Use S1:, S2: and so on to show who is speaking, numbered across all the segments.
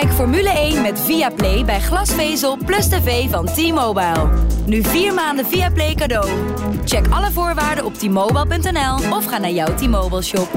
S1: Kijk Formule 1 met Viaplay bij glasvezel plus tv van T-Mobile. Nu vier maanden Viaplay cadeau. Check alle voorwaarden op t-mobile.nl of ga naar jouw T-Mobile shop.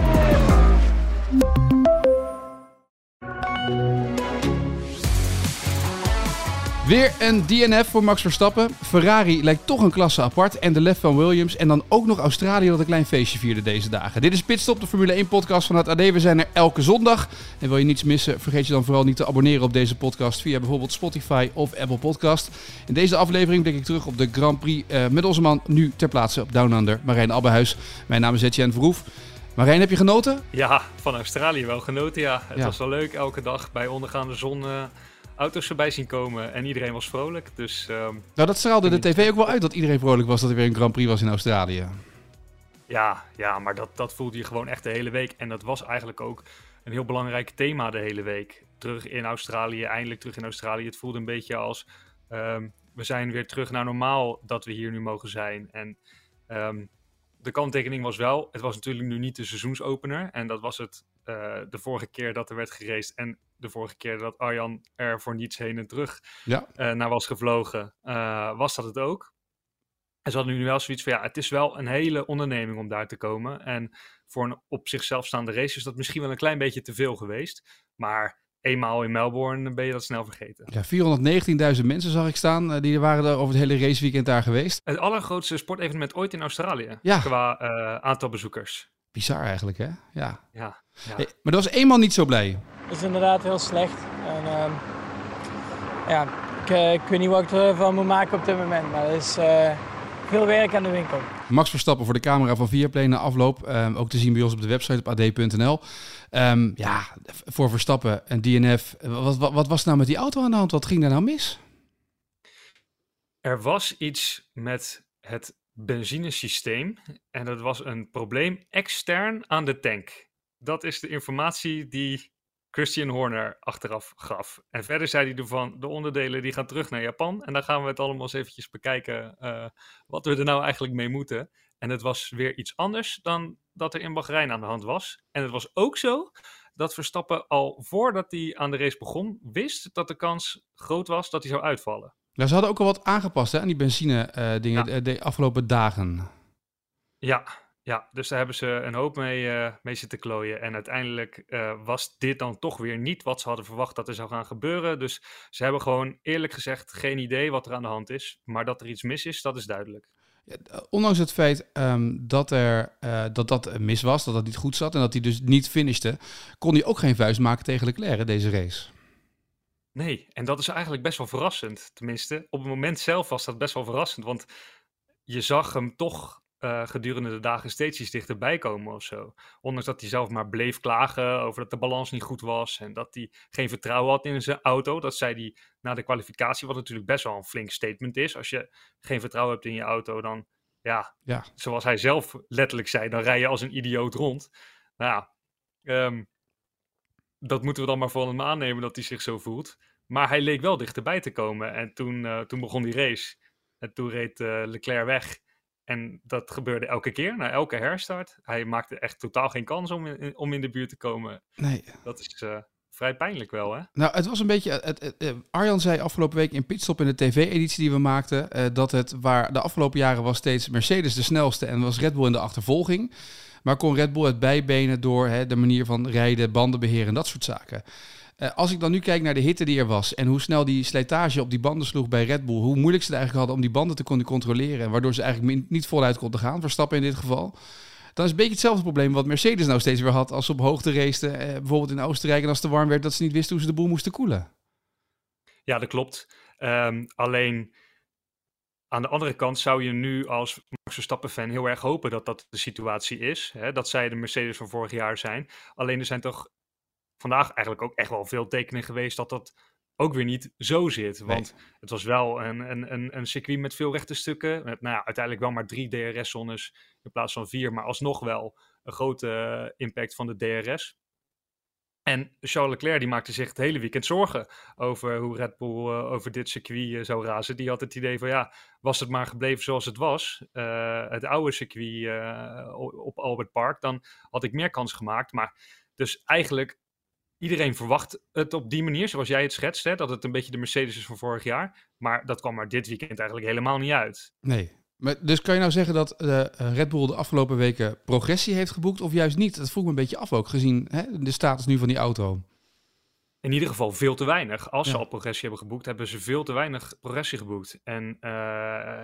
S2: Weer een DNF voor Max Verstappen. Ferrari lijkt toch een klasse apart. En de lef van Williams. En dan ook nog Australië dat een klein feestje vierde deze dagen. Dit is Pitstop, de Formule 1 podcast van het AD. We zijn er elke zondag. En wil je niets missen, vergeet je dan vooral niet te abonneren op deze podcast. Via bijvoorbeeld Spotify of Apple Podcast. In deze aflevering blik ik terug op de Grand Prix. Uh, met onze man nu ter plaatse op Down Under, Marijn Abbehuis. Mijn naam is Etienne Verhoef. Marijn, heb je genoten?
S3: Ja, van Australië wel genoten, ja. Het was wel leuk elke dag bij ondergaande zon... Uh auto's erbij zien komen en iedereen was vrolijk. Dus, um,
S2: nou, dat straalde de tv ook wel uit dat iedereen vrolijk was dat er weer een Grand Prix was in Australië.
S3: Ja, ja maar dat, dat voelde je gewoon echt de hele week. En dat was eigenlijk ook een heel belangrijk thema de hele week. Terug in Australië, eindelijk terug in Australië. Het voelde een beetje als um, we zijn weer terug naar normaal dat we hier nu mogen zijn. En um, de kanttekening was wel, het was natuurlijk nu niet de seizoensopener. En dat was het uh, de vorige keer dat er werd geraced. En de vorige keer dat Arjan er voor niets heen en terug ja. uh, naar was gevlogen, uh, was dat het ook. En ze hadden nu wel zoiets van, ja, het is wel een hele onderneming om daar te komen. En voor een op zichzelf staande race is dat misschien wel een klein beetje te veel geweest. Maar eenmaal in Melbourne ben je dat snel vergeten.
S2: Ja, 419.000 mensen zag ik staan, uh, die waren er over het hele raceweekend daar geweest.
S3: Het allergrootste sportevenement ooit in Australië, ja. qua aantal bezoekers.
S2: Bizar eigenlijk, hè? Ja.
S3: ja, ja.
S2: Hey, maar dat was eenmaal niet zo blij
S4: is inderdaad heel slecht. En, uh, ja, ik, uh, ik, weet niet wat ik ervan moet maken op dit moment, maar er is uh, veel werk aan de winkel.
S2: Max Verstappen voor de camera van Viaplay na afloop. Um, ook te zien bij ons op de website op ad.nl. Um, ehm, ja, voor Verstappen en DNF. Wat, wat, wat was nou met die auto aan de hand? Wat ging daar nou mis?
S3: Er was iets met het benzinesysteem en dat was een probleem extern aan de tank. Dat is de informatie die Christian Horner achteraf gaf. En verder zei hij ervan, de onderdelen die gaan terug naar Japan. En dan gaan we het allemaal eens eventjes bekijken uh, wat we er nou eigenlijk mee moeten. En het was weer iets anders dan dat er in Bahrein aan de hand was. En het was ook zo dat Verstappen al voordat hij aan de race begon, wist dat de kans groot was dat hij zou uitvallen.
S2: Ja, ze hadden ook al wat aangepast hè, aan die benzine uh, dingen ja. de, de afgelopen dagen.
S3: Ja, ja, dus daar hebben ze een hoop mee, uh, mee zitten klooien. En uiteindelijk uh, was dit dan toch weer niet wat ze hadden verwacht dat er zou gaan gebeuren. Dus ze hebben gewoon eerlijk gezegd geen idee wat er aan de hand is. Maar dat er iets mis is, dat is duidelijk.
S2: Ja, ondanks het feit um, dat, er, uh, dat dat mis was, dat dat niet goed zat en dat hij dus niet finishte, kon hij ook geen vuist maken tegen Leclerc deze race.
S3: Nee, en dat is eigenlijk best wel verrassend. Tenminste, op het moment zelf was dat best wel verrassend. Want je zag hem toch uh, gedurende de dagen steeds iets dichterbij komen of zo. Ondanks dat hij zelf maar bleef klagen over dat de balans niet goed was en dat hij geen vertrouwen had in zijn auto. Dat zei hij na de kwalificatie, wat natuurlijk best wel een flink statement is. Als je geen vertrouwen hebt in je auto, dan ja, ja. zoals hij zelf letterlijk zei, dan rij je als een idioot rond. Nou ja, um, dat moeten we dan maar voor hem aannemen dat hij zich zo voelt. Maar hij leek wel dichterbij te komen en toen, uh, toen begon die race. En toen reed uh, Leclerc weg. En dat gebeurde elke keer, na elke herstart. Hij maakte echt totaal geen kans om in, om in de buurt te komen. Nee. Dat is uh, vrij pijnlijk wel, hè?
S2: Nou, het was een beetje... Het, het, het, Arjan zei afgelopen week in Pitstop in de tv-editie die we maakten... Dat het waar de afgelopen jaren was steeds Mercedes de snelste... en was Red Bull in de achtervolging. Maar kon Red Bull het bijbenen door hè, de manier van rijden, bandenbeheer en dat soort zaken. Uh, als ik dan nu kijk naar de hitte die er was en hoe snel die slijtage op die banden sloeg bij Red Bull, hoe moeilijk ze het eigenlijk hadden om die banden te kunnen controleren en waardoor ze eigenlijk niet voluit konden gaan, Verstappen in dit geval, dan is een beetje hetzelfde probleem wat Mercedes nou steeds weer had als ze op hoogte raceten, uh, bijvoorbeeld in Oostenrijk en als het te warm werd, dat ze niet wisten hoe ze de boel moesten koelen.
S3: Ja, dat klopt. Um, alleen aan de andere kant zou je nu als Max Verstappen-fan heel erg hopen dat dat de situatie is. Hè? Dat zij de Mercedes van vorig jaar zijn. Alleen er zijn toch vandaag eigenlijk ook echt wel veel tekenen geweest dat dat ook weer niet zo zit. Want het was wel een, een, een, een circuit met veel rechte stukken. Met nou ja, uiteindelijk wel maar drie DRS-zones in plaats van vier. Maar alsnog wel een grote eh, impact van de DRS. En Charles Leclerc die maakte zich het hele weekend zorgen over hoe Red Bull uh, over dit circuit uh, zou razen. Die had het idee van ja, was het maar gebleven zoals het was, uh, het oude circuit op Albert Park, dan had ik meer kans gemaakt. Maar dus eigenlijk iedereen verwacht het op die manier, zoals jij het schetst, hè, dat het een beetje de Mercedes is van vorig jaar. Maar dat kwam er dit weekend eigenlijk helemaal niet uit.
S2: Nee. Maar dus kan je nou zeggen dat de Red Bull de afgelopen weken progressie heeft geboekt of juist niet? Dat vroeg me een beetje af ook, gezien hè, de status nu van die auto.
S3: In ieder geval veel te weinig. Als ja. ze al progressie hebben geboekt, hebben ze veel te weinig progressie geboekt. En uh,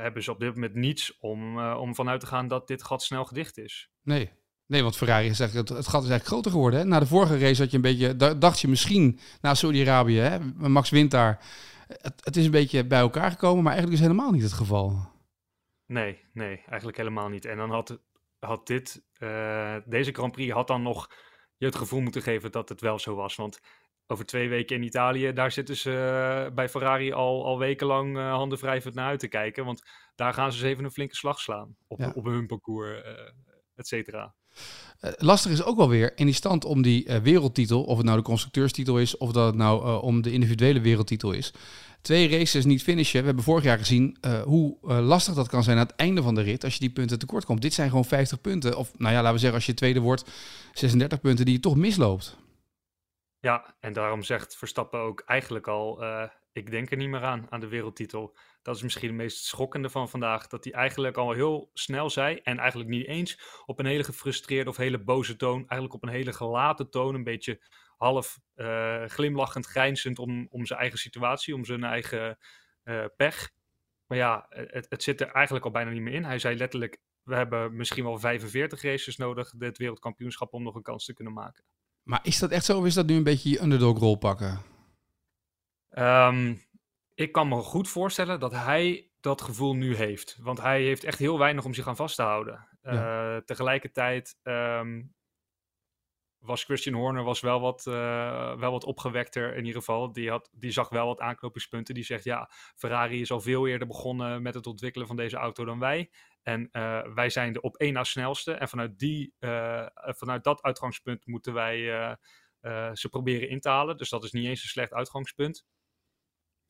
S3: hebben ze op dit moment niets om, uh, om vanuit te gaan dat dit gat snel gedicht is.
S2: Nee, Nee, want Ferrari is eigenlijk, het, het gat is eigenlijk groter geworden. Hè? Na de vorige race had je een beetje, dacht je misschien na Saudi-Arabië, Max wint daar. Het, het, is een beetje bij elkaar gekomen, maar eigenlijk is helemaal niet het geval.
S3: Nee, nee, eigenlijk helemaal niet. En dan had, had dit, uh, deze Grand Prix had dan nog je het gevoel moeten geven dat het wel zo was. Want over twee weken in Italië, daar zitten ze uh, bij Ferrari al, al wekenlang uh, handen wrijvend naar uit te kijken. Want daar gaan ze eens even een flinke slag slaan op, ja. op hun parcours, et cetera.
S2: Uh, lastig is ook wel weer in die stand om die uh, wereldtitel, of het nou de constructeurstitel is, of dat het nou uh, om de individuele wereldtitel is. Twee races niet finishen. We hebben vorig jaar gezien hoe lastig dat kan zijn aan het einde van de rit als je die punten tekort komt. Dit zijn gewoon 50 punten. Of nou ja, laten we zeggen, als je tweede wordt, 36 punten die je toch misloopt.
S3: Ja, en daarom zegt Verstappen ook eigenlijk al, ik denk er niet meer aan, aan de wereldtitel dat is misschien het meest schokkende van vandaag. Dat hij eigenlijk al heel snel zei. En eigenlijk niet eens op een hele gefrustreerde of hele boze toon. Eigenlijk op een hele gelaten toon. Een beetje half uh, glimlachend, grijnzend om, om zijn eigen situatie. Om zijn eigen uh, pech. Maar ja, het, het zit er eigenlijk al bijna niet meer in. Hij zei letterlijk. We hebben misschien wel 45 races nodig, dit wereldkampioenschap, om nog een kans te kunnen maken.
S2: Maar is dat echt zo of is dat nu een beetje je underdog-rol pakken?
S3: Um, ik kan me goed voorstellen dat hij dat gevoel nu heeft. Want hij heeft echt heel weinig om zich aan vast te houden. Ja. Uh, tegelijkertijd um, was Christian Horner was wel, wat, uh, wel wat opgewekter in ieder geval. Die, had, die zag wel wat aanknopingspunten. Die zegt, ja, Ferrari is al veel eerder begonnen met het ontwikkelen van deze auto dan wij. En uh, wij zijn de op één na snelste. En vanuit, die, vanuit dat uitgangspunt moeten wij ze proberen in te halen. Dus dat is niet eens een slecht uitgangspunt.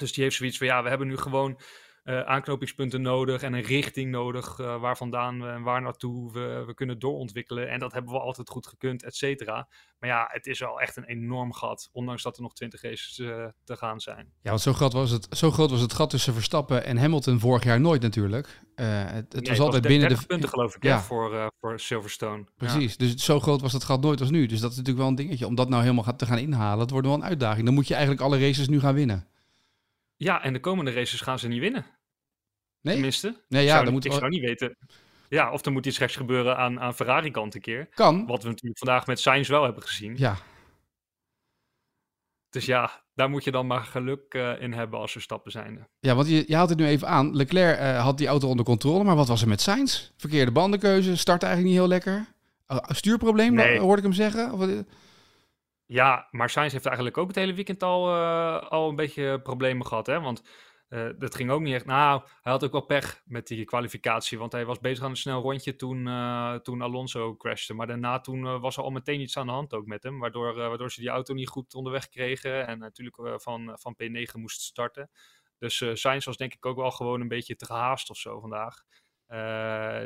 S3: Dus die heeft zoiets van, ja, we hebben nu gewoon uh, aanknopingspunten nodig en een richting nodig uh, waar vandaan we en waar naartoe we, we kunnen doorontwikkelen. En dat hebben we altijd goed gekund, et cetera. Maar ja, het is wel echt een enorm gat, ondanks dat er nog 20 races uh, te gaan zijn.
S2: Ja, want zo groot, was het, zo groot was het gat tussen Verstappen en Hamilton vorig jaar nooit natuurlijk. het, het
S3: nee,
S2: was altijd
S3: was
S2: binnen de...
S3: punten geloof ik, ja. hè, voor, voor Silverstone.
S2: Precies, ja. dus zo groot was het gat nooit als nu. Dus dat is natuurlijk wel een dingetje. Om dat nou helemaal te gaan inhalen, dat wordt wel een uitdaging. Dan moet je eigenlijk alle races nu gaan winnen.
S3: Ja, en de komende races gaan ze niet winnen.
S2: Nee?
S3: Tenminste.
S2: Nee, ja,
S3: ik zou,
S2: dan moet
S3: ik
S2: wel...
S3: zou niet weten. Ja, of er moet iets geks gebeuren aan, aan Ferrari-kant een keer.
S2: Kan.
S3: Wat we natuurlijk vandaag met Sainz wel hebben gezien.
S2: Ja.
S3: Dus ja, daar moet je dan maar geluk uh, in hebben als er stappen zijn.
S2: Ja, want je, je haalt het nu even aan. Leclerc uh, had die auto onder controle, maar wat was er met Sainz? Verkeerde bandenkeuze, start eigenlijk niet heel lekker. Uh, stuurprobleem,
S3: nee.
S2: hoorde ik hem zeggen? Of,
S3: ja, maar Sainz heeft eigenlijk ook het hele weekend al, uh, al een beetje problemen gehad. Hè? Want uh, dat ging ook niet echt. Nou, hij had ook wel pech met die kwalificatie. Want hij was bezig aan een snel rondje toen, uh, toen Alonso crashte. Maar daarna toen was er al meteen iets aan de hand ook met hem. Waardoor, waardoor ze die auto niet goed onderweg kregen. En natuurlijk van, van P9 moest starten. Dus Sainz was denk ik ook wel gewoon een beetje te gehaast of zo vandaag.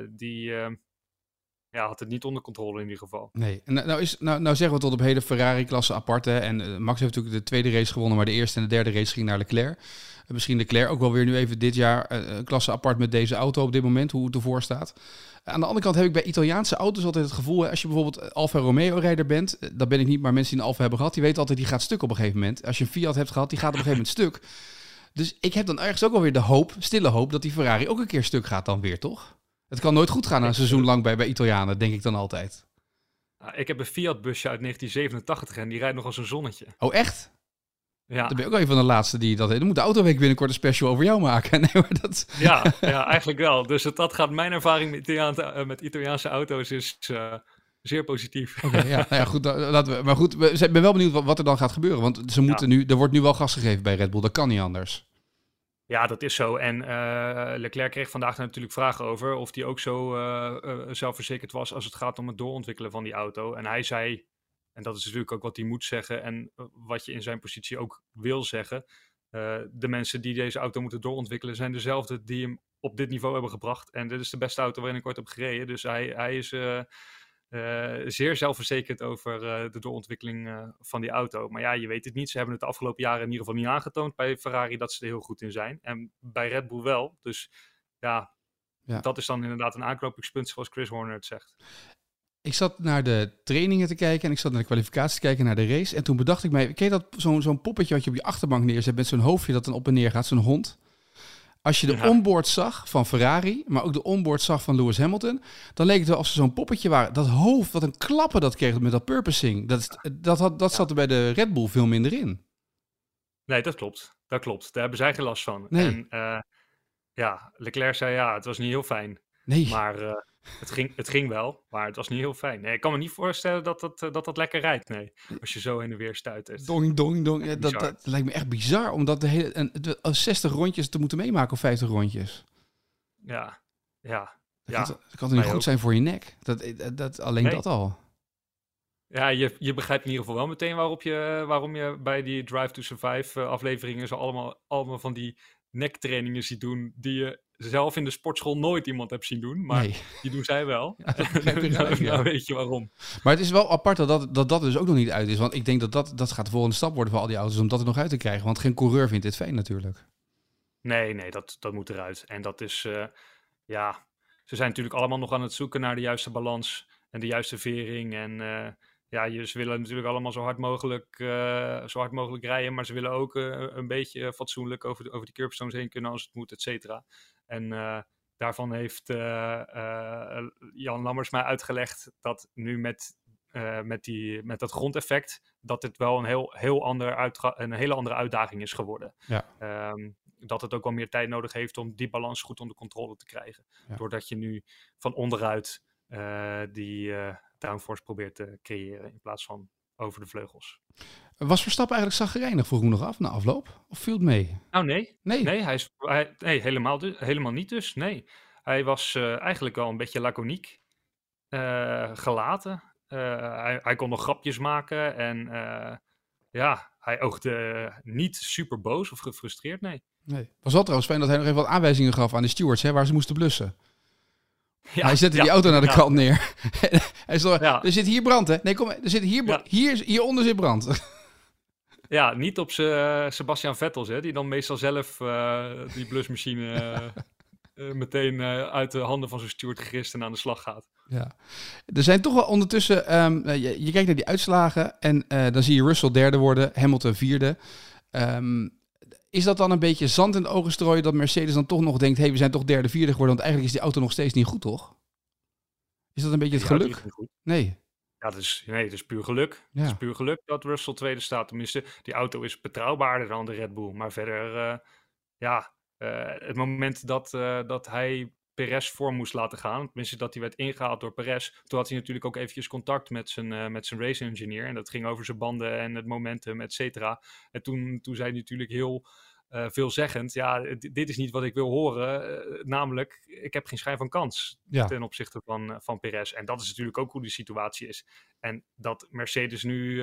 S3: die ja, had het niet onder controle in ieder geval.
S2: Nee, en nou, is, nou, nou zeggen we tot op heden Ferrari-klasse apart. En uh, Max heeft natuurlijk de tweede race gewonnen, maar de eerste en de derde race ging naar Leclerc. Uh, misschien Leclerc ook wel weer nu even dit jaar klasse apart met deze auto op dit moment, hoe het ervoor staat. Aan de andere kant heb ik bij Italiaanse auto's altijd het gevoel, als je bijvoorbeeld Alfa Romeo-rijder bent, dat ben ik niet, maar mensen die een Alfa hebben gehad, die weten altijd, die gaat stuk op een gegeven moment. Als je een Fiat hebt gehad, die gaat op een gegeven moment stuk. Dus ik heb dan ergens ook alweer de hoop, stille hoop, dat die Ferrari ook een keer stuk gaat dan weer, toch? Het kan nooit goed gaan een seizoen lang bij, bij Italianen, denk ik dan altijd.
S3: Ik heb een Fiat-busje uit 1987 en die rijdt nog als een zonnetje.
S2: Oh, echt?
S3: Ja.
S2: Dan ben je ook een van de laatste die dat... Dan moet de Autoweek binnenkort een special over jou maken. Nee, maar dat...
S3: ja, ja, eigenlijk wel. Dus het, dat gaat mijn ervaring met, Italiaanse, uh, met Italiaanse auto's is, uh, zeer positief.
S2: Oké, ja, nou ja, goed, laten we, maar goed, we zijn, ben wel benieuwd wat, wat, er dan gaat gebeuren. Want ze moeten nu, er wordt nu wel gas gegeven bij Red Bull. Dat kan niet anders.
S3: Ja, dat is zo. En uh, Leclerc kreeg vandaag natuurlijk vragen over of hij ook zo uh, zelfverzekerd was als het gaat om het doorontwikkelen van die auto. En hij zei, en dat is natuurlijk ook wat hij moet zeggen en wat je in zijn positie ook wil zeggen. de mensen die deze auto moeten doorontwikkelen zijn dezelfde die hem op dit niveau hebben gebracht. En dit is de beste auto waarin ik ooit heb gereden. Dus hij, hij is zeer zelfverzekerd over uh, de doorontwikkeling uh, van die auto. Maar ja, je weet het niet. Ze hebben het de afgelopen jaren in ieder geval niet aangetoond bij Ferrari dat ze er heel goed in zijn. En bij Red Bull wel. Dus ja, ja. dat is dan inderdaad een aanknopingspunt zoals Chris Horner het zegt.
S2: Ik zat naar de trainingen te kijken en ik zat naar de kwalificatie te kijken naar de race. En toen bedacht ik mij, ken je dat zo'n zo'n poppetje wat je op je achterbank neerzet met zo'n hoofdje dat dan op en neer gaat, zo'n hond? Als je de ja. onboard zag van Ferrari, maar ook de onboard zag van Lewis Hamilton, dan leek het wel alsof ze zo'n poppetje waren. Dat hoofd, wat een klappen dat kreeg met dat purposing, dat, dat, had, dat zat er bij de Red Bull veel minder in.
S3: Nee, dat klopt. Dat klopt. Daar hebben zij geen last van. Nee. En uh, ja, Leclerc zei ja, het was niet heel fijn. Nee. Maar uh, het ging, het ging wel, maar het was niet heel fijn. Nee, ik kan me niet voorstellen dat dat, dat, dat lekker rijdt. Nee, als je zo heen en weer stuitert.
S2: Dong, dong, dong. Ja, dat, dat, lijkt me echt bizar om dat de hele, een, 60 rondjes te moeten meemaken of 50 rondjes.
S3: Ja, ja.
S2: Dat ja. kan, kan niet goed ook. zijn voor je nek. Dat, dat, alleen nee. dat al.
S3: Ja, je, je begrijpt in ieder geval wel meteen waarop je, waarom je bij die Drive to Survive afleveringen zo allemaal, allemaal van die nektrainingen ziet doen die je zelf in de sportschool nooit iemand hebt zien doen. Maar nee. die doen zij wel. Ja, nou, ja. weet je waarom.
S2: Maar het is wel apart dat dat, dat dat dus ook nog niet uit is. Want ik denk dat dat, dat gaat de volgende stap worden voor al die auto's om dat er nog uit te krijgen. Want geen coureur vindt dit fijn natuurlijk.
S3: Nee, nee, dat, dat moet eruit. En dat is, uh, ja, ze zijn natuurlijk allemaal nog aan het zoeken naar de juiste balans en de juiste vering. En uh, ja, je, ze willen natuurlijk allemaal zo hard mogelijk, uh, zo hard mogelijk rijden, maar ze willen ook uh, een beetje fatsoenlijk over, de, over die curbstones heen kunnen als het moet, et cetera. En uh, daarvan heeft Jan Lammers mij uitgelegd dat nu met, met, die, met dat grondeffect, dat het wel een, heel, heel ander een hele andere uitdaging is geworden. Ja. Um, dat het ook wel meer tijd nodig heeft om die balans goed onder controle te krijgen. Ja. Doordat je nu van onderuit die downforce probeert te creëren in plaats van over de vleugels.
S2: Was Verstappen eigenlijk zagrijnig, vroeg nog af, na afloop? Of viel het mee?
S3: Nou nee, nee, nee, hij is, hij, nee helemaal, dus, helemaal niet dus, nee. Hij was uh, eigenlijk wel een beetje laconiek, uh, gelaten. Uh, hij, hij, kon nog grapjes maken en ja, hij oogde niet super boos of gefrustreerd, nee.
S2: Nee. Was wel trouwens fijn dat hij nog even wat aanwijzingen gaf aan de stewards, hè, waar ze moesten blussen. Ja, hij zette die auto naar de kant neer. hij stond, Er zit hier brand, hè? Nee, kom, er zit hier, hier, hieronder zit brand.
S3: ja, niet op Sebastian Vettels, hè? Die dan meestal zelf uh, die blusmachine uh, meteen uit de handen van zijn steward gerist en aan de slag gaat.
S2: Ja, er zijn toch wel ondertussen... Um, je, je, kijkt naar die uitslagen en dan zie je Russell derde worden, Hamilton vierde. Um, is dat dan een beetje zand in de ogen strooien dat Mercedes dan toch nog denkt, hé, hey, we zijn toch derde, vierde geworden, want eigenlijk is die auto nog steeds niet goed, toch? Is dat een beetje het geluk? Nee.
S3: Ja, dat is, nee, het is puur geluk. Het is puur geluk dat Russell tweede staat. Tenminste, die auto is betrouwbaarder dan de Red Bull. Maar verder, uh, ja, uh, het moment dat, uh, dat hij Perez voor moest laten gaan. Tenminste, dat hij werd ingehaald door Perez. Toen had hij natuurlijk ook eventjes contact met zijn, uh, met zijn race engineer. En dat ging over zijn banden en het momentum, et cetera. En toen, toen zei hij natuurlijk heel uh, veelzeggend. Ja, dit is niet wat ik wil horen. Uh, namelijk, ik heb geen schijn van kans ja. ten opzichte van, van Perez. En dat is natuurlijk ook hoe die situatie is. En dat Mercedes nu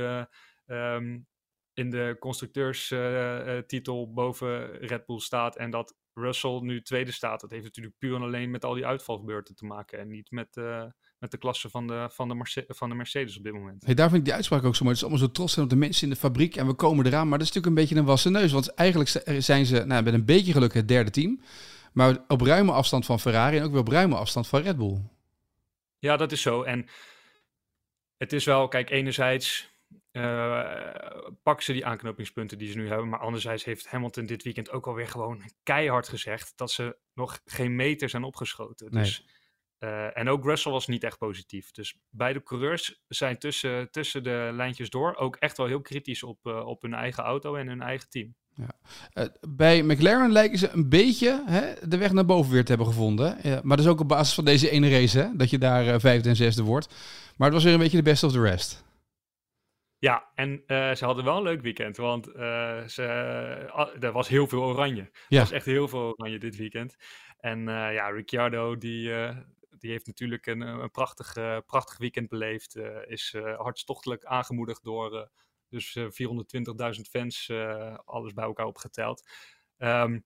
S3: um, in de constructeurstitel boven Red Bull staat. En dat Russell nu tweede staat. Dat heeft natuurlijk puur en alleen met al die uitvalgebeurten te maken. En niet met, uh, met de klasse van de, van, de Merce van de Mercedes op dit moment.
S2: Hey, daar vind ik die uitspraak ook zo mooi. Het is allemaal zo trots zijn op de mensen in de fabriek en we komen eraan. Maar dat is natuurlijk een beetje een wassen neus. Want eigenlijk zijn ze nou, met een beetje geluk het derde team. Maar op ruime afstand van Ferrari en ook weer op ruime afstand van Red Bull.
S3: Ja, dat is zo. En het is wel, kijk, enerzijds uh, pakken ze die aanknopingspunten die ze nu hebben. Maar anderzijds heeft Hamilton dit weekend ook alweer gewoon keihard gezegd dat ze nog geen meter zijn opgeschoten. Nee. Dus, uh, en ook Russell was niet echt positief. Dus beide coureurs zijn tussen, tussen de lijntjes door ook echt wel heel kritisch op, uh, op hun eigen auto en hun eigen team.
S2: Ja. Uh, bij McLaren lijken ze een beetje hè, de weg naar boven weer te hebben gevonden. Ja, maar dat is ook op basis van deze ene race, hè, dat je daar uh, vijfde en zesde wordt. Maar het was weer een beetje de best of the rest.
S3: Ja, en uh, ze hadden wel een leuk weekend, want ze, er was heel veel oranje. Ja. Er was echt heel veel oranje dit weekend. En ja, Ricciardo, die, die heeft natuurlijk een, een prachtig, prachtig weekend beleefd. is hartstochtelijk aangemoedigd door dus 420.000 eh, fans, eh, alles bij elkaar opgeteld. Um,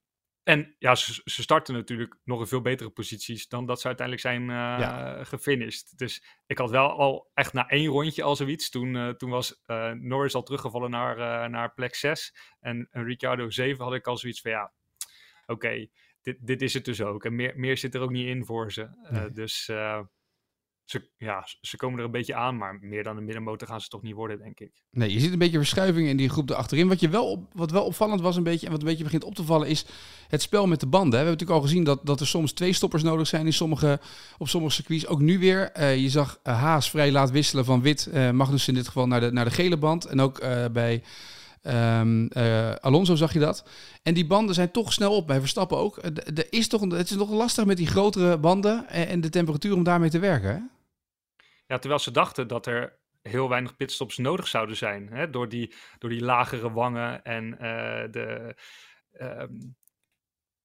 S3: en ja, ze, ze, starten natuurlijk nog in veel betere posities dan dat ze uiteindelijk zijn uh, ja. gefinished. Dus ik had wel al echt na één rondje al zoiets. Toen, uh, toen was uh, Norris al teruggevallen naar, naar plek 6. En, en Ricciardo 7 had ik al zoiets van ja, oké, okay, dit, dit is het dus ook. En meer, meer zit er ook niet in voor ze. Nee. Dus ze, ja, ze komen er een beetje aan, maar meer dan een middenmotor gaan ze toch niet worden, denk ik.
S2: Nee, je ziet een beetje verschuiving in die groep erachterin. Wat, je wel wat wel opvallend was een beetje, en wat een beetje begint op te vallen, is het spel met de banden. We hebben natuurlijk al gezien dat, dat er soms twee stoppers nodig zijn in sommige, op sommige circuits. Ook nu weer. Uh, je zag uh, Haas vrij laat wisselen van wit, uh, Magnus in dit geval, naar de, naar de gele band. En ook bij... Uh, Alonso zag je dat. En die banden zijn toch snel op, bij Verstappen ook. Er is toch, het is nog lastig met die grotere banden en de temperatuur om daarmee te werken. Hè?
S3: Ja, terwijl ze dachten dat er heel weinig pitstops nodig zouden zijn. Hè? Door, die, door die lagere wangen en uh, de, um,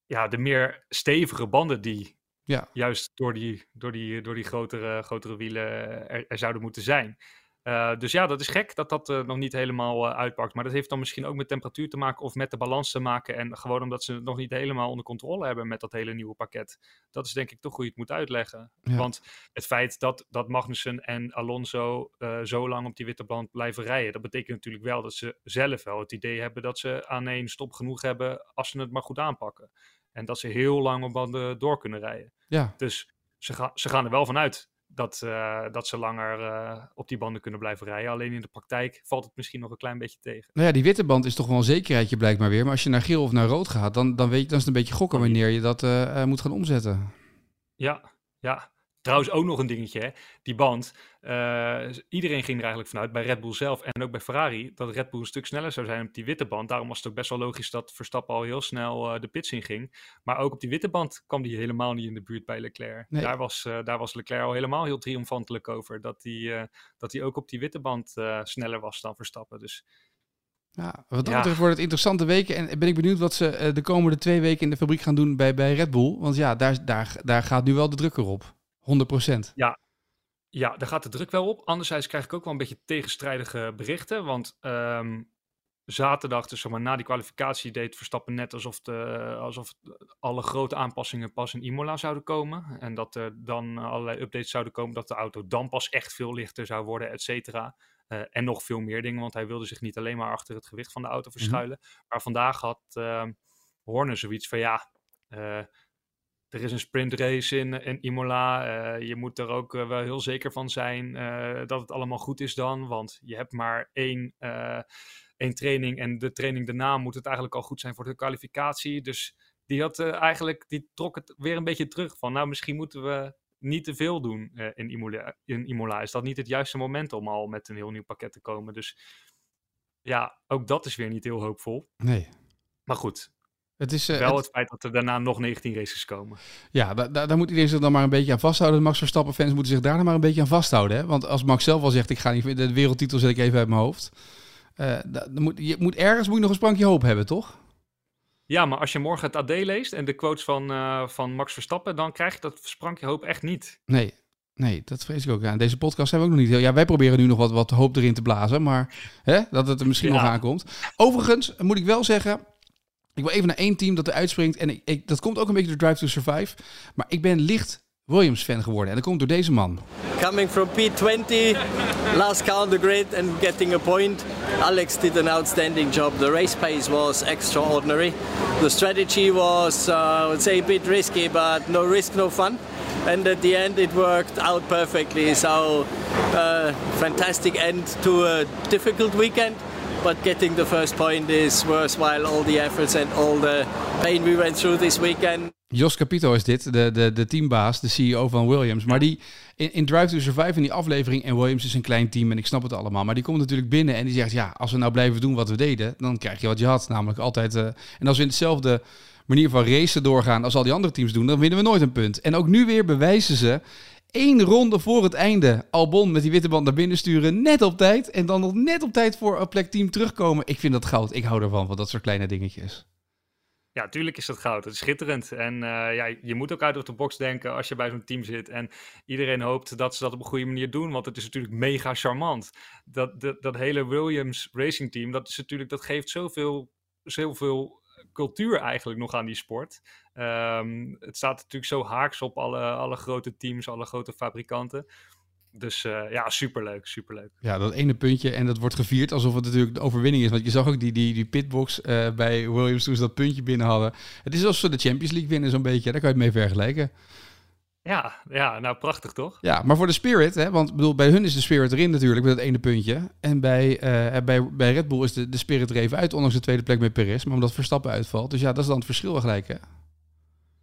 S3: ja, de meer stevige banden die ja. juist door die, door die, door die grotere, grotere wielen er, er zouden moeten zijn. Uh, dus ja, dat is gek dat dat uh, nog niet helemaal uh, uitpakt. Maar dat heeft dan misschien ook met temperatuur te maken of met de balans te maken. En gewoon omdat ze het nog niet helemaal onder controle hebben met dat hele nieuwe pakket. Dat is denk ik toch hoe je het moet uitleggen. Ja. Want het feit dat, dat Magnussen en Alonso zo lang op die witte band blijven rijden. Dat betekent natuurlijk wel dat ze zelf wel het idee hebben dat ze aan één stop genoeg hebben als ze het maar goed aanpakken. En dat ze heel lang op banden door kunnen rijden. Ja. Dus ze, ga, ze gaan er wel vanuit dat, uh, dat ze langer uh, op die banden kunnen blijven rijden. Alleen in de praktijk valt het misschien nog een klein beetje tegen.
S2: Nou ja, die witte band is toch wel een zekerheidje blijkbaar weer. Maar als je naar geel of naar rood gaat, dan, dan, weet je, dan is het een beetje gokken wanneer je dat uh, moet gaan omzetten.
S3: Ja, ja. Trouwens ook nog een dingetje, hè? die band. Uh, iedereen ging er eigenlijk vanuit, bij Red Bull zelf en ook bij Ferrari, dat Red Bull een stuk sneller zou zijn op die witte band. Daarom was het ook best wel logisch dat Verstappen al heel snel uh, de pits in ging. Maar ook op die witte band kwam hij helemaal niet in de buurt bij Leclerc. Nee. Daar, was, uh, daar was Leclerc al helemaal heel triomfantelijk over, dat hij, dat hij ook op die witte band sneller was dan Verstappen. Dus
S2: ja, wat dat betreft wordt het interessante weken. En ben ik benieuwd wat ze de komende twee weken in de fabriek gaan doen bij, bij Red Bull. Want ja, daar, daar, daar gaat nu wel de druk erop. 100%.
S3: Ja, ja, daar gaat de druk wel op. Anderzijds krijg ik ook wel een beetje tegenstrijdige berichten. Want um, zaterdag, dus zeg maar, na die kwalificatie, deed Verstappen net alsof, de, alsof alle grote aanpassingen pas in Imola zouden komen. En dat er dan allerlei updates zouden komen, dat de auto dan pas echt veel lichter zou worden, et cetera. Uh, en nog veel meer dingen, want hij wilde zich niet alleen maar achter het gewicht van de auto mhm. verschuilen. Mm -hmm. Maar vandaag had uh, Horner zoiets van ja. Uh, er is een sprintrace in, in Imola. Uh, je moet er ook uh, wel heel zeker van zijn uh, dat het allemaal goed is dan. Want je hebt maar één, één training en de training daarna moet het eigenlijk al goed zijn voor de kwalificatie. Dus die, had, eigenlijk, die trok het weer een beetje terug van nou misschien moeten we niet te veel doen in, Imola, in Imola. Is dat niet het juiste moment om al met een heel nieuw pakket te komen? Dus ja, ook dat is weer niet heel hoopvol.
S2: Nee.
S3: Maar goed,
S2: het is,
S3: uh, Wel het, het, feit dat er daarna nog 19 races komen.
S2: Ja, daar, daar moet iedereen zich dan maar een beetje aan vasthouden. De Max Verstappen-fans moeten zich daar dan maar een beetje aan vasthouden. Hè? Want als Max zelf al zegt, ik ga niet... De wereldtitel zet ik even uit mijn hoofd. Uh, dan moet, je moet, ergens moet je nog een sprankje hoop hebben, toch?
S3: Ja, maar als je morgen het AD leest en de quotes van, uh, van Max Verstappen... dan krijg je dat sprankje hoop echt niet.
S2: Nee, Nee, dat vrees ik ook aan. Deze podcast hebben we ook nog niet. Ja, wij proberen nu nog wat, wat hoop erin te blazen, maar hè, dat het er misschien ja. nog aankomt. Overigens moet ik wel zeggen, ik wil even naar één team dat er uitspringt. En dat komt ook een beetje door Drive to Survive. Maar ik ben licht Williams-fan geworden. En dat komt door deze man.
S5: Coming from P20, last on the grid and getting a point. Alex did an outstanding job. The race pace was extraordinary. The strategy was, uh, I would say, a bit risky, but no risk, no fun. And at the end, it worked out perfectly. So, uh, fantastic end to a difficult weekend. But getting the first point is worthwhile all the efforts and all the pain we went through this weekend.
S2: Jos Capito is dit, de, de, de teambaas, de CEO van Williams. Maar die in, in Drive to Survive in die aflevering, en Williams is een klein team en ik snap het allemaal. Maar die komt natuurlijk binnen en die zegt, ja, als we nou blijven doen wat we deden, dan krijg je wat je had. Namelijk altijd, uh, en als we in hetzelfde manier van racen doorgaan als al die andere teams doen, dan winnen we nooit een punt. En ook nu weer bewijzen ze, één ronde voor het einde, Albon met die witte band naar binnen sturen, net op tijd. En dan nog net op tijd voor plek team terugkomen. Ik vind dat goud. Ik hou ervan, van dat soort kleine dingetjes.
S3: Ja, tuurlijk is dat goud. Het is schitterend. En uh, ja, je moet ook uit de box denken als je bij zo'n team zit. En iedereen hoopt dat ze dat op een goede manier doen. Want het is natuurlijk mega charmant. Dat, dat, dat hele Williams Racing Team, dat, is natuurlijk, dat geeft zoveel, zoveel cultuur eigenlijk nog aan die sport. Um, het staat natuurlijk zo haaks op alle, alle grote teams, alle grote fabrikanten. Dus uh, ja, superleuk, superleuk.
S2: Ja, dat ene puntje en dat wordt gevierd alsof het natuurlijk de overwinning is. Want je zag ook die, die, die pitbox uh, bij Williams toen ze dat puntje binnen hadden. Het is alsof ze de Champions League winnen zo'n beetje. Daar kan je het mee vergelijken.
S3: Ja, ja, nou prachtig toch?
S2: Ja, maar voor de Spirit, hè, want bedoel, bij hun is de Spirit erin natuurlijk met dat ene puntje. En bij, uh, bij, bij Red Bull is de, de Spirit er even uit, ondanks de tweede plek met Perez. Maar omdat Verstappen uitvalt. Dus ja, dat is dan het verschil gelijk hè?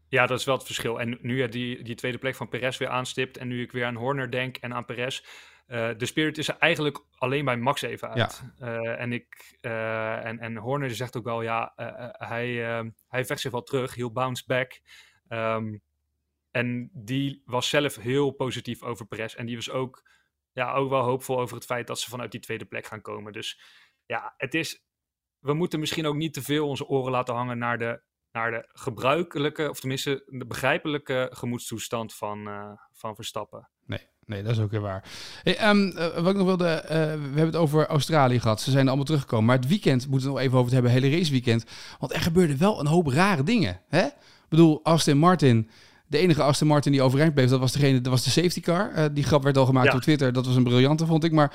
S3: Ja, dat is wel het verschil. En nu je die, die tweede plek van Perez weer aanstipt en nu ik weer aan Horner denk en aan Perez. Uh, de Spirit is er eigenlijk alleen bij Max even uit. Ja. Uh, en, ik, en, en Horner zegt ook wel, ja, hij, hij vecht zich wel terug. He'll bounce back. Um, en die was zelf heel positief over Perez. En die was ook, ja, ook wel hoopvol over het feit dat ze vanuit die tweede plek gaan komen. Dus ja, het is. We moeten misschien ook niet te veel onze oren laten hangen naar de, naar de gebruikelijke, of tenminste de begrijpelijke gemoedstoestand van, uh, van Verstappen.
S2: Nee, nee, dat is ook weer waar. Um, uh, wat ik nog wilde, uh, we hebben het over Australië gehad. Ze zijn allemaal teruggekomen. Maar het weekend moeten we nog even over het hebben, hele raceweekend. Want er gebeurde wel een hoop rare dingen. Hè? Ik bedoel, Aston Martin de enige Aston Martin die overeind bleef, dat was, degene, dat was de safety car. Uh, die grap werd al gemaakt ja. op Twitter. Dat was een briljante, vond ik. Maar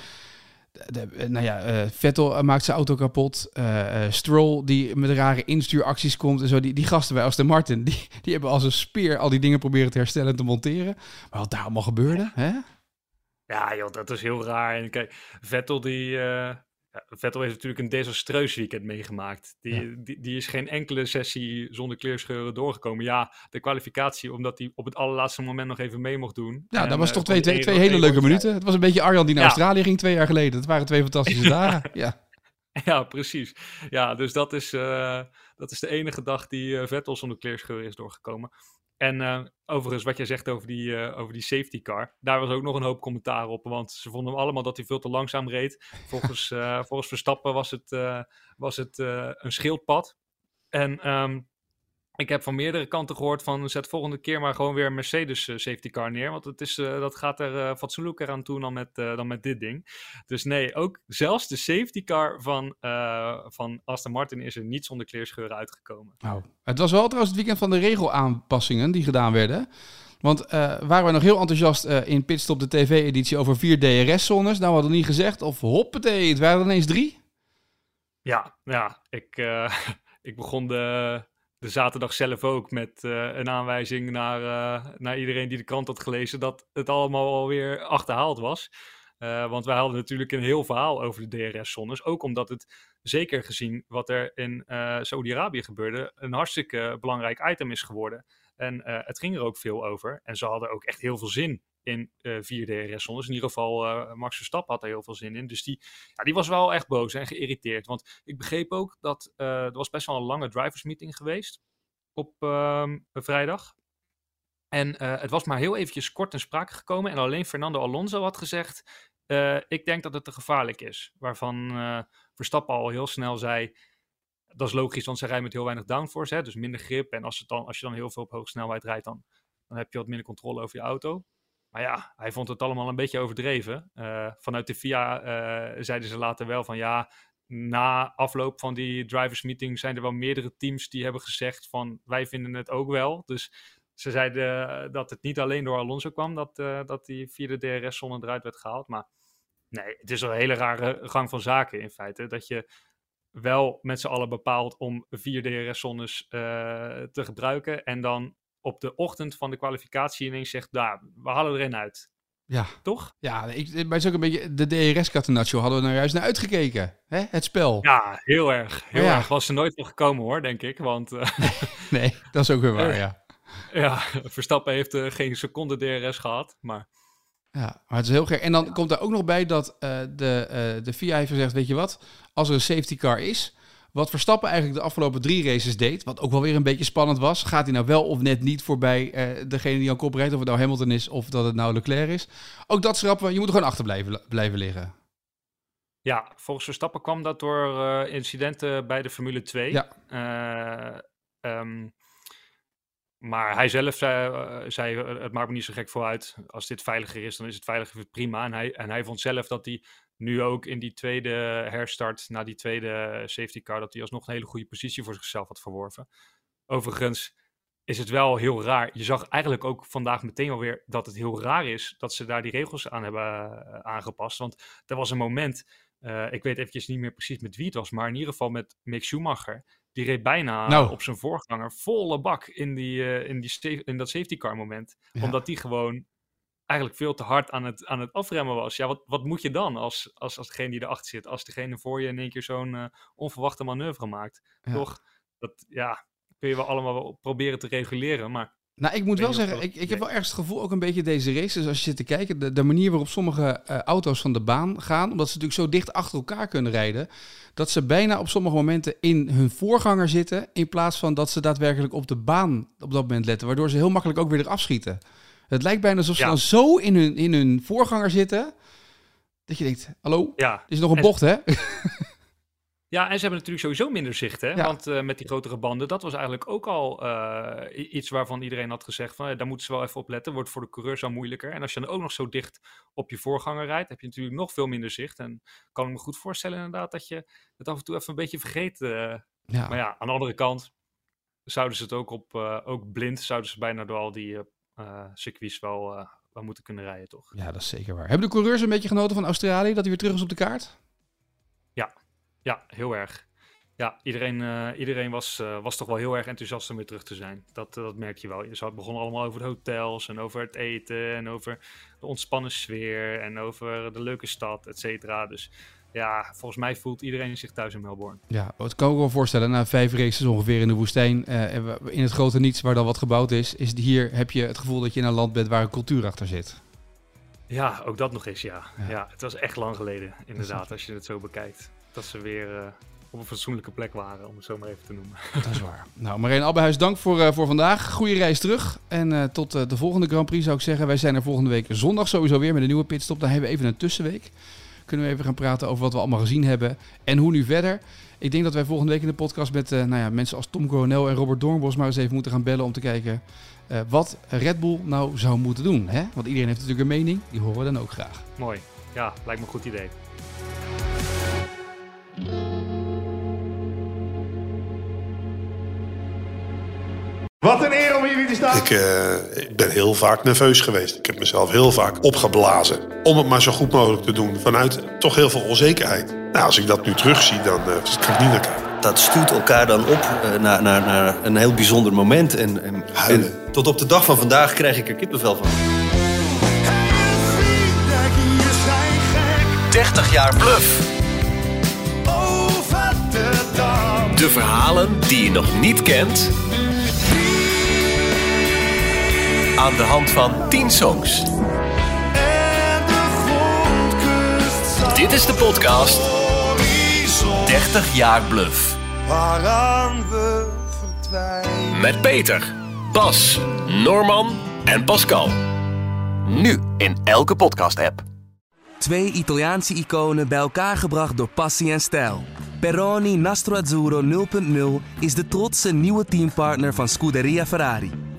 S2: de, de, nou ja, uh, Vettel maakt zijn auto kapot. Uh, Stroll, die met rare instuuracties komt en zo. Die, die gasten bij Aston Martin, die, die hebben als een speer al die dingen proberen te herstellen en te monteren. Maar wat daar allemaal gebeurde, hè?
S3: Ja, joh, dat is heel raar. En kijk, Vettel die... Ja, Vettel heeft natuurlijk een desastreus weekend meegemaakt. Die, ja. die, die, is geen enkele sessie zonder kleerscheuren doorgekomen. Ja, de kwalificatie, omdat hij op het allerlaatste moment nog even mee mocht doen.
S2: Ja, en, dat was toch twee, twee, twee hele leuke minuten. Het was een beetje Arjan die naar ja. Australië ging twee jaar geleden. Het waren twee fantastische dagen. Ja.
S3: Ja, precies. Ja, dus dat is, uh, dat is de enige dag die uh, Vettel zonder kleerscheuren is doorgekomen. En uh, overigens, wat jij zegt over die, uh, over die safety car, daar was ook nog een hoop commentaar op. Want ze vonden hem allemaal dat hij veel te langzaam reed. Volgens, uh, volgens Verstappen was het, was het een schildpad. En um, ik heb van meerdere kanten gehoord van zet volgende keer maar gewoon weer een Mercedes uh, safety car neer. Want het is, uh, dat gaat er uh, fatsoenlijker aan toe dan met, dan met dit ding. Dus nee, ook zelfs de safety car van, van Aston Martin is er niet zonder kleerscheuren uitgekomen.
S2: Nou, het was wel trouwens het weekend van de regelaanpassingen die gedaan werden. Want waren we nog heel enthousiast in Pitstop de TV-editie over vier DRS-zones. Nou, hadden we niet gezegd. Of hoppatee, het waren er ineens drie.
S3: Ja, ja ik, ik begon de de zaterdag zelf ook met uh, een aanwijzing naar, uh, naar iedereen die de krant had gelezen dat het allemaal alweer achterhaald was. Uh, want wij hadden natuurlijk een heel verhaal over de DRS-zones. Ook omdat het, zeker gezien wat er in Saudi-Arabië gebeurde, een hartstikke belangrijk item is geworden. En het ging er ook veel over. En ze hadden ook echt heel veel zin in uh, vier DRS-zones. In ieder geval, uh, Max Verstappen had er heel veel zin in. Dus die, ja, die was wel echt boos en geïrriteerd. Want ik begreep ook dat uh, er was best wel een lange drivers meeting geweest op ehm, vrijdag. En het was maar heel eventjes kort in sprake gekomen. En alleen Fernando Alonso had gezegd, ik denk dat het te gevaarlijk is. Waarvan Verstappen al heel snel zei, dat is logisch, want ze rijden met heel weinig downforce, hè, dus minder grip. En als, het dan, als je dan heel veel op hoge snelheid rijdt, dan, dan heb je wat minder controle over je auto. Maar ja, hij vond het allemaal een beetje overdreven. Uh, vanuit de FIA uh, zeiden ze later wel van ja, na afloop van die drivers meeting zijn er wel meerdere teams die hebben gezegd van wij vinden het ook wel. Dus ze zeiden dat het niet alleen door Alonso kwam dat, dat die vierde DRS-zone eruit werd gehaald. Maar nee, het is een hele rare gang van zaken in feite. Dat je wel met z'n allen bepaalt om vier DRS-zones te gebruiken en dan op de ochtend van de kwalificatie ineens zegt, daar, we halen er een uit.
S2: Ja.
S3: Toch?
S2: Ja, ik, maar het is ook een beetje, de DRS Catenaccio hadden we nou juist naar uitgekeken. Hè? Het spel.
S3: Ja, heel erg. Heel ja. erg. Was er nooit van gekomen hoor, denk ik. Want, uh...
S2: nee, dat is ook weer waar, ja.
S3: Ja, Verstappen heeft uh, geen seconde DRS gehad, maar...
S2: Ja, maar het is heel gek. En dan komt er ook nog bij dat uh, de, de FIA heeft gezegd, weet je wat, als er een safety car is, wat Verstappen eigenlijk de afgelopen drie races deed, wat ook wel weer een beetje spannend was, gaat hij nou wel of net niet voorbij uh, degene die aan kop rijdt, of het nou Hamilton is of dat het nou Leclerc is. Ook dat schrappen, je moet er gewoon achter blijven, blijven liggen.
S3: Ja, volgens Verstappen kwam dat door uh, incidenten bij de Formule 2.
S2: Ja.
S3: Uh, um, maar hij zelf zei, zei, het maakt me niet zo gek vooruit. Als dit veiliger is, dan is het veiliger prima. En hij, en hij vond zelf dat hij nu ook in die tweede herstart, na die tweede safety car, dat hij alsnog een hele goede positie voor zichzelf had verworven. Overigens is het wel heel raar. Je zag eigenlijk ook vandaag meteen alweer dat het heel raar is dat ze daar die regels aan hebben aangepast. Want er was een moment, uh, ik weet eventjes niet meer precies met wie het was, maar in ieder geval met Mick Schumacher. Die reed bijna
S2: nou.
S3: op zijn voorganger volle bak in, die, uh, in, die in dat safety car moment.
S2: Ja.
S3: Omdat die gewoon eigenlijk veel te hard aan het, aan het afremmen was. Ja, wat, wat moet je dan als, als, als degene die erachter zit? Als degene voor je in één keer zo'n uh, onverwachte manoeuvre maakt.
S2: Ja.
S3: Toch? Dat, ja, kun je wel allemaal wel proberen te reguleren, maar...
S2: Nou, ik moet wel zeggen, ik, ik heb wel ergens het gevoel, ook een beetje deze races, als je zit te kijken, de, de manier waarop sommige eh, auto's van de baan gaan, omdat ze natuurlijk zo dicht achter elkaar kunnen rijden, dat ze bijna op sommige momenten in hun voorganger zitten, in plaats van dat ze daadwerkelijk op de baan op dat moment letten, waardoor ze heel makkelijk ook weer eraf schieten. Het lijkt bijna alsof ze
S3: Ja.
S2: dan zo in hun, in hun voorganger zitten, dat je denkt, hallo,
S3: Ja,
S2: er is nog een
S3: En-
S2: bocht hè?
S3: Ja, en ze hebben natuurlijk sowieso minder zicht, hè?
S2: Ja.
S3: Want eh, met die grotere banden, dat was eigenlijk ook al eh, iets waarvan iedereen had gezegd van, eh, daar moeten ze wel even op letten, wordt voor de coureurs al moeilijker. En als je dan ook nog zo dicht op je voorganger rijdt, heb je natuurlijk nog veel minder zicht. En kan ik me goed voorstellen inderdaad dat je het af en toe even een beetje vergeet. Maar ja, aan de andere kant zouden ze het ook op, ook blind, zouden ze bijna door al die circuits wel, eh, wel moeten kunnen rijden, toch?
S2: ja, dat is zeker waar. Hebben de coureurs een beetje genoten van Australië, dat hij weer terug is op de kaart?
S3: Ja, heel erg. Ja, iedereen, eh, iedereen was, eh, was toch wel heel erg enthousiast om weer terug te zijn. Dat, eh, dat merk je wel. Ze begonnen allemaal over de hotels en over het eten en over de ontspannen sfeer en over de leuke stad, et cetera. Dus ja, volgens mij voelt iedereen zich thuis in Melbourne.
S2: Ja, dat kan ik me wel voorstellen. Na vijf races ongeveer in de woestijn, en we- in het grote niets waar dan wat gebouwd is, is hier heb je het gevoel dat je in een land bent waar een cultuur achter zit.
S3: Ja, ook dat nog eens, ja.
S2: Ja.
S3: Ja, het was echt lang geleden, inderdaad, als je het zo bekijkt. Dat ze weer eh, op een fatsoenlijke plek waren, om het zo maar even te noemen.
S2: Dat is waar. Nou, Marijn Abbehuis, dank voor, eh, voor vandaag. Goede reis terug. En tot de volgende Grand Prix zou ik zeggen. Wij zijn er volgende week zondag sowieso weer met een nieuwe pitstop. Dan hebben we even een tussenweek. Kunnen we even gaan praten over wat we allemaal gezien hebben. En hoe nu verder. Ik denk dat wij volgende week in de podcast met eh, nou ja, mensen als Tom Coronel en Robert Doornbos maar eens even moeten gaan bellen om te kijken eh, wat Red Bull nou zou moeten doen. Hè? Want iedereen heeft natuurlijk een mening. Die horen we dan ook graag.
S3: Mooi. Ja, lijkt me een goed idee.
S6: Ik, eh, ik ben heel vaak nerveus geweest. Ik heb mezelf heel vaak opgeblazen. Om het maar zo goed mogelijk te doen. Vanuit toch heel veel onzekerheid. Nou, als ik dat nu terugzie, dan eh, kan ik niet naar kijken.
S7: dat stuurt elkaar dan op eh, naar, naar, naar een heel bijzonder moment. En, en,
S6: Huilen.
S7: en tot op de dag van vandaag krijg ik er kippenvel van. 30 jaar Bluff. De verhalen die je nog niet kent. Aan de hand van 10 songs. Dit is de podcast 30 jaar Bluff.
S8: Waaraan we verdwijnen.
S7: Met Peter, Bas, Norman en Pascal. Nu in elke podcast-app.
S9: Twee Italiaanse iconen bij elkaar gebracht door passie en stijl. Peroni Nastro Azzurro 0.0 is de trotse nieuwe teampartner van Scuderia Ferrari.